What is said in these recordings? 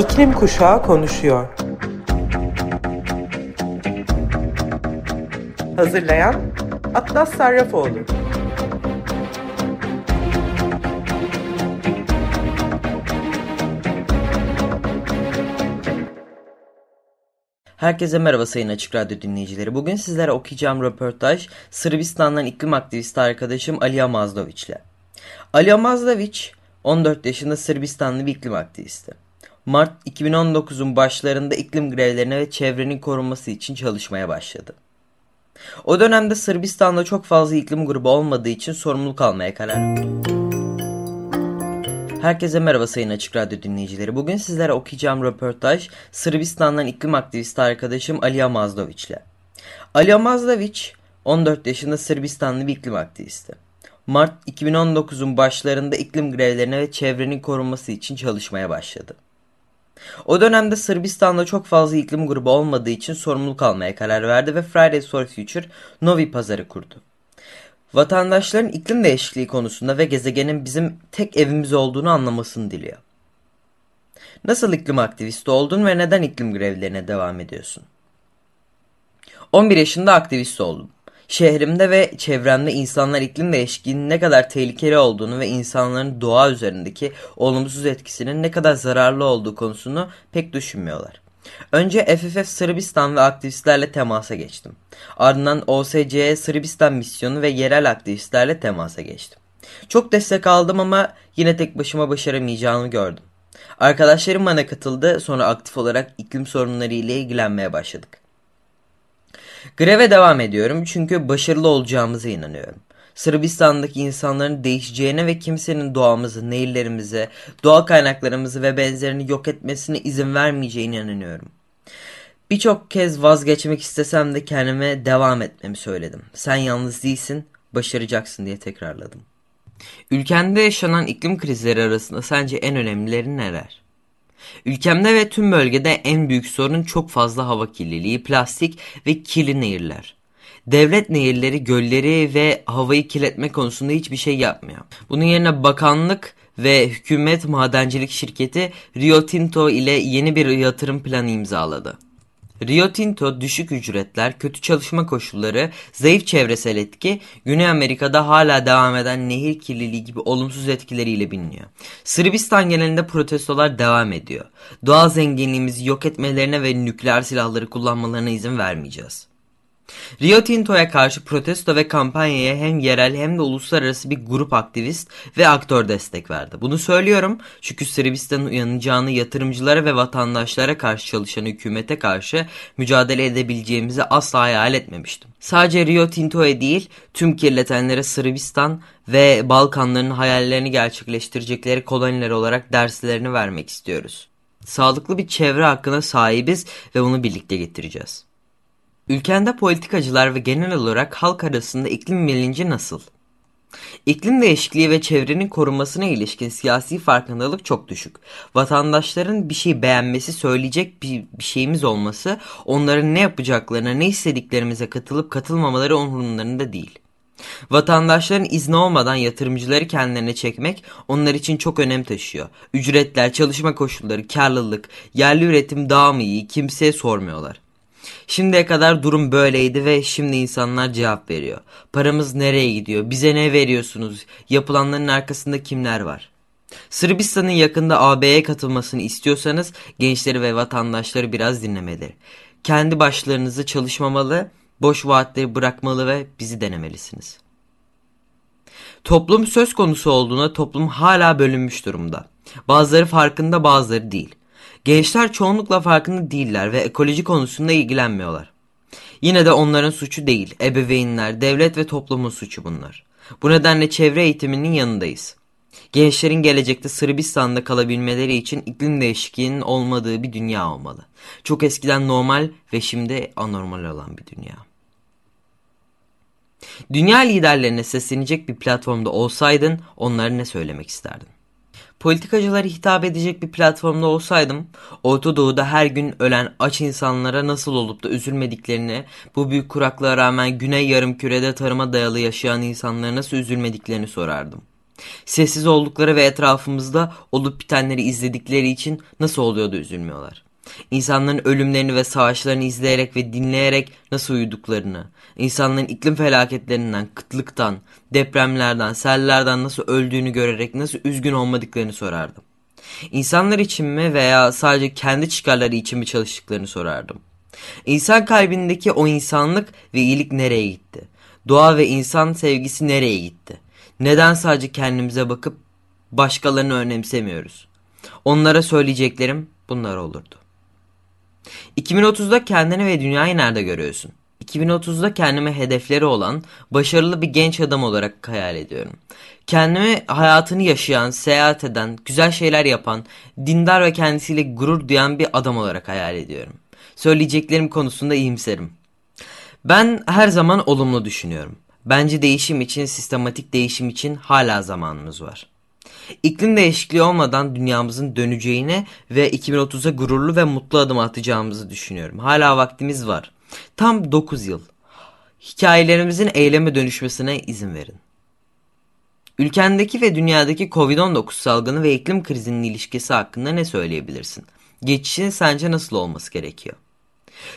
İklim Kuşağı konuşuyor. Hazırlayan Atlas Sarrafoğlu. Herkese merhaba sayın Açık Radyo dinleyicileri. Bugün sizlere okuyacağım röportaj Sırbistan'dan iklim aktivisti arkadaşım Alija Mazdoviç ile. Alija Mazdoviç 14 yaşında Sırbistanlı bir iklim aktivisti. Mart 2019'un başlarında iklim grevlerine ve çevrenin korunması için çalışmaya başladı. O dönemde Sırbistan'da çok fazla iklim grubu olmadığı için sorumluluk almaya karar verdi. Herkese merhaba sayın Açık Radyo dinleyicileri. Bugün sizlere okuyacağım röportaj Sırbistan'dan iklim aktivisti arkadaşım Alija Mazdoviç ile. Alija Mazdoviç 14 yaşında Sırbistanlı bir iklim aktivisti. Mart 2019'un başlarında iklim grevlerine ve çevrenin korunması için çalışmaya başladı. O dönemde Sırbistan'da çok fazla iklim grubu olmadığı için sorumluluk almaya karar verdi ve Fridays for Future Novi pazarı kurdu. Vatandaşların iklim değişikliği konusunda ve gezegenin bizim tek evimiz olduğunu anlamasını diliyor. Nasıl iklim aktivisti oldun ve neden iklim grevlerine devam ediyorsun? 11 yaşında aktivist oldum. Şehrimde ve çevremde insanlar iklim değişikliğinin ne kadar tehlikeli olduğunu ve insanların doğa üzerindeki olumsuz etkisinin ne kadar zararlı olduğu konusunu pek düşünmüyorlar. Önce FFF Sırbistan ve aktivistlerle temasa geçtim. Ardından OSCE Sırbistan misyonu ve yerel aktivistlerle temasa geçtim. Çok destek aldım ama yine tek başıma başaramayacağımı gördüm. Arkadaşlarım bana katıldı sonra aktif olarak iklim sorunları ile ilgilenmeye başladık. Greve devam ediyorum çünkü başarılı olacağımıza inanıyorum. Sırbistan'daki insanların değişeceğine ve kimsenin doğamızı, nehirlerimizi, doğal kaynaklarımızı ve benzerini yok etmesine izin vermeyeceğine inanıyorum. Birçok kez vazgeçmek istesem de kendime devam etmemi söyledim. Sen yalnız değilsin, başaracaksın diye tekrarladım. Ülkende yaşanan iklim krizleri arasında sence en önemlileri neler? Ülkemde ve tüm bölgede en büyük sorun çok fazla hava kirliliği, plastik ve kirli nehirler. Devlet nehirleri, gölleri ve havayı kirletme konusunda hiçbir şey yapmıyor. Bunun yerine bakanlık ve hükümet madencilik şirketi Rio Tinto ile yeni bir yatırım planı imzaladı. Rio Tinto düşük ücretler, kötü çalışma koşulları, zayıf çevresel etki, Güney Amerika'da hala devam eden nehir kirliliği gibi olumsuz etkileriyle biliniyor. Sırbistan genelinde protestolar devam ediyor. Doğal zenginliğimizi yok etmelerine ve nükleer silahları kullanmalarına izin vermeyeceğiz. Rio Tinto'ya karşı protesto ve kampanyaya hem yerel hem de uluslararası bir grup aktivist ve aktör destek verdi. Bunu söylüyorum çünkü Sırbistan'ın uyanacağını yatırımcılara ve vatandaşlara karşı çalışan hükümete karşı mücadele edebileceğimizi asla hayal etmemiştim. Sadece Rio Tinto'ya değil tüm kirletenlere Sırbistan ve Balkanların hayallerini gerçekleştirecekleri koloniler olarak derslerini vermek istiyoruz. Sağlıklı bir çevre hakkına sahibiz ve bunu birlikte getireceğiz. Ülkende politikacılar ve genel olarak halk arasında iklim bilinci nasıl? İklim değişikliği ve çevrenin korunmasına ilişkin siyasi farkındalık çok düşük. Vatandaşların bir şey beğenmesi, söyleyecek bir, bir şeyimiz olması, onların ne yapacaklarına, ne istediklerimize katılıp katılmamaları umurlarında değil. Vatandaşların izni olmadan yatırımcıları kendilerine çekmek onlar için çok önem taşıyor. Ücretler, çalışma koşulları, karlılık, yerli üretim daha mı iyi kimseye sormuyorlar. Şimdiye kadar durum böyleydi ve şimdi insanlar cevap veriyor. Paramız nereye gidiyor? Bize ne veriyorsunuz? Yapılanların arkasında kimler var? Sırbistan'ın yakında AB'ye katılmasını istiyorsanız gençleri ve vatandaşları biraz dinlemeli. Kendi başlarınızı çalışmamalı, boş vaatleri bırakmalı ve bizi denemelisiniz. Toplum söz konusu olduğuna toplum hala bölünmüş durumda. Bazıları farkında bazıları değil. Gençler çoğunlukla farkında değiller ve ekoloji konusunda ilgilenmiyorlar. Yine de onların suçu değil, ebeveynler, devlet ve toplumun suçu bunlar. Bu nedenle çevre eğitiminin yanındayız. Gençlerin gelecekte Sırbistan'da kalabilmeleri için iklim değişikliğinin olmadığı bir dünya olmalı. Çok eskiden normal ve şimdi anormal olan bir dünya. Dünya liderlerine seslenecek bir platformda olsaydın onlara ne söylemek isterdin? Politikacılara hitap edecek bir platformda olsaydım, Orta Doğu'da her gün ölen aç insanlara nasıl olup da üzülmediklerini, bu büyük kuraklığa rağmen Güney Yarımküre'de tarıma dayalı yaşayan insanlara nasıl üzülmediklerini sorardım. Sessiz oldukları ve etrafımızda olup bitenleri izledikleri için nasıl oluyordu üzülmüyorlar. İnsanların ölümlerini ve savaşlarını izleyerek ve dinleyerek nasıl uyuduklarını, insanların iklim felaketlerinden, kıtlıktan, depremlerden, sellerden nasıl öldüğünü görerek nasıl üzgün olmadıklarını sorardım. İnsanlar için mi veya sadece kendi çıkarları için mi çalıştıklarını sorardım. İnsan kalbindeki o insanlık ve iyilik nereye gitti? Doğa ve insan sevgisi nereye gitti? Neden sadece kendimize bakıp başkalarını önemsemiyoruz? Onlara söyleyeceklerim bunlar olurdu. 2030'da kendini ve dünyayı nerede görüyorsun? 2030'da kendime hedefleri olan başarılı bir genç adam olarak hayal ediyorum. Kendimi hayatını yaşayan, seyahat eden, güzel şeyler yapan, dindar ve kendisiyle gurur duyan bir adam olarak hayal ediyorum. Söyleyeceklerim konusunda iyimserim. Ben her zaman olumlu düşünüyorum. Bence değişim için, sistematik değişim için hala zamanımız var. İklim değişikliği olmadan dünyamızın döneceğine ve 2030'a gururlu ve mutlu adım atacağımızı düşünüyorum. Hala vaktimiz var. Tam 9 yıl. Hikayelerimizin eyleme dönüşmesine izin verin. Ülkendeki ve dünyadaki Covid-19 salgını ve iklim krizinin ilişkisi hakkında ne söyleyebilirsin? Geçişin sence nasıl olması gerekiyor?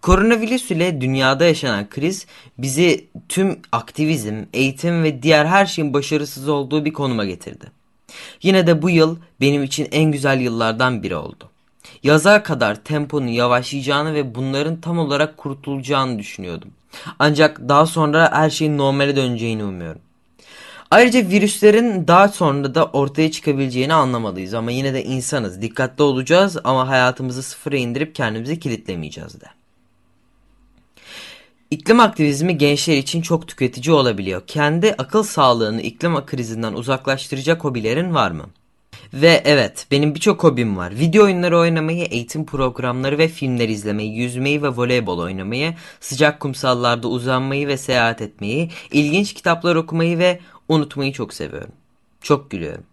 Koronavirüs ile dünyada yaşanan kriz bizi tüm aktivizm, eğitim ve diğer her şeyin başarısız olduğu bir konuma getirdi. Yine de bu yıl benim için en güzel yıllardan biri oldu. Yaza kadar temponun yavaşlayacağını ve bunların tam olarak kurtulacağını düşünüyordum. Ancak daha sonra her şeyin normale döneceğini umuyorum. Ayrıca virüslerin daha sonra da ortaya çıkabileceğini anlamalıyız ama yine de insanız. Dikkatli olacağız ama hayatımızı sıfıra indirip kendimizi kilitlemeyeceğiz de. İklim aktivizmi gençler için çok tüketici olabiliyor. Kendi akıl sağlığını iklim krizinden uzaklaştıracak hobilerin var mı? Ve evet benim birçok hobim var. Video oyunları oynamayı, eğitim programları ve filmler izlemeyi, yüzmeyi ve voleybol oynamayı, sıcak kumsallarda uzanmayı ve seyahat etmeyi, ilginç kitaplar okumayı ve unutmayı çok seviyorum. Çok gülüyorum.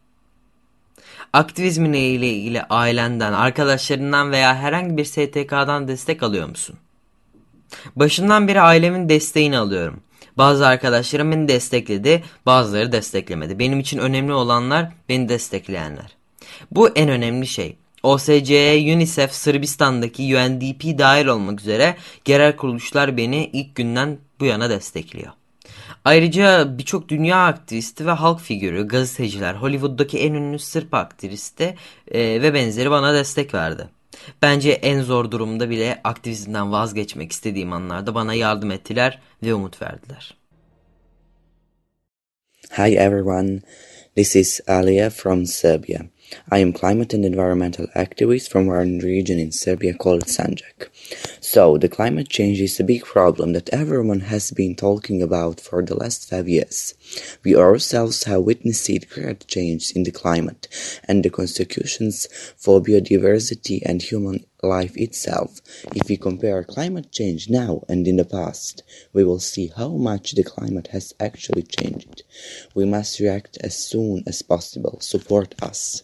Aktivizmin ile ilgili ailenden, arkadaşlarından veya herhangi bir STK'dan destek alıyor musun? Başından beri ailemin desteğini alıyorum. Bazı arkadaşlarım beni destekledi, bazıları desteklemedi. Benim için önemli olanlar beni destekleyenler. Bu en önemli şey. OSCE, UNICEF, Sırbistan'daki UNDP dahil olmak üzere genel kuruluşlar beni ilk günden bu yana destekliyor. Ayrıca birçok dünya aktivisti ve halk figürü, gazeteciler, Hollywood'daki en ünlü Sırp aktivisti e, ve benzeri bana destek verdi. Bence en zor durumda bile aktivizmden vazgeçmek istediğim anlarda bana yardım ettiler ve umut verdiler. Hi everyone, this is Alia from Serbia. I am climate and environmental activist from one region in Serbia called Sanjak. So, the climate change is a big problem that everyone has been talking about for the last five years. We ourselves have witnessed great change in the climate and the consequences for biodiversity and human life itself. If we compare climate change now and in the past, we will see how much the climate has actually changed. We must react as soon as possible. Support us.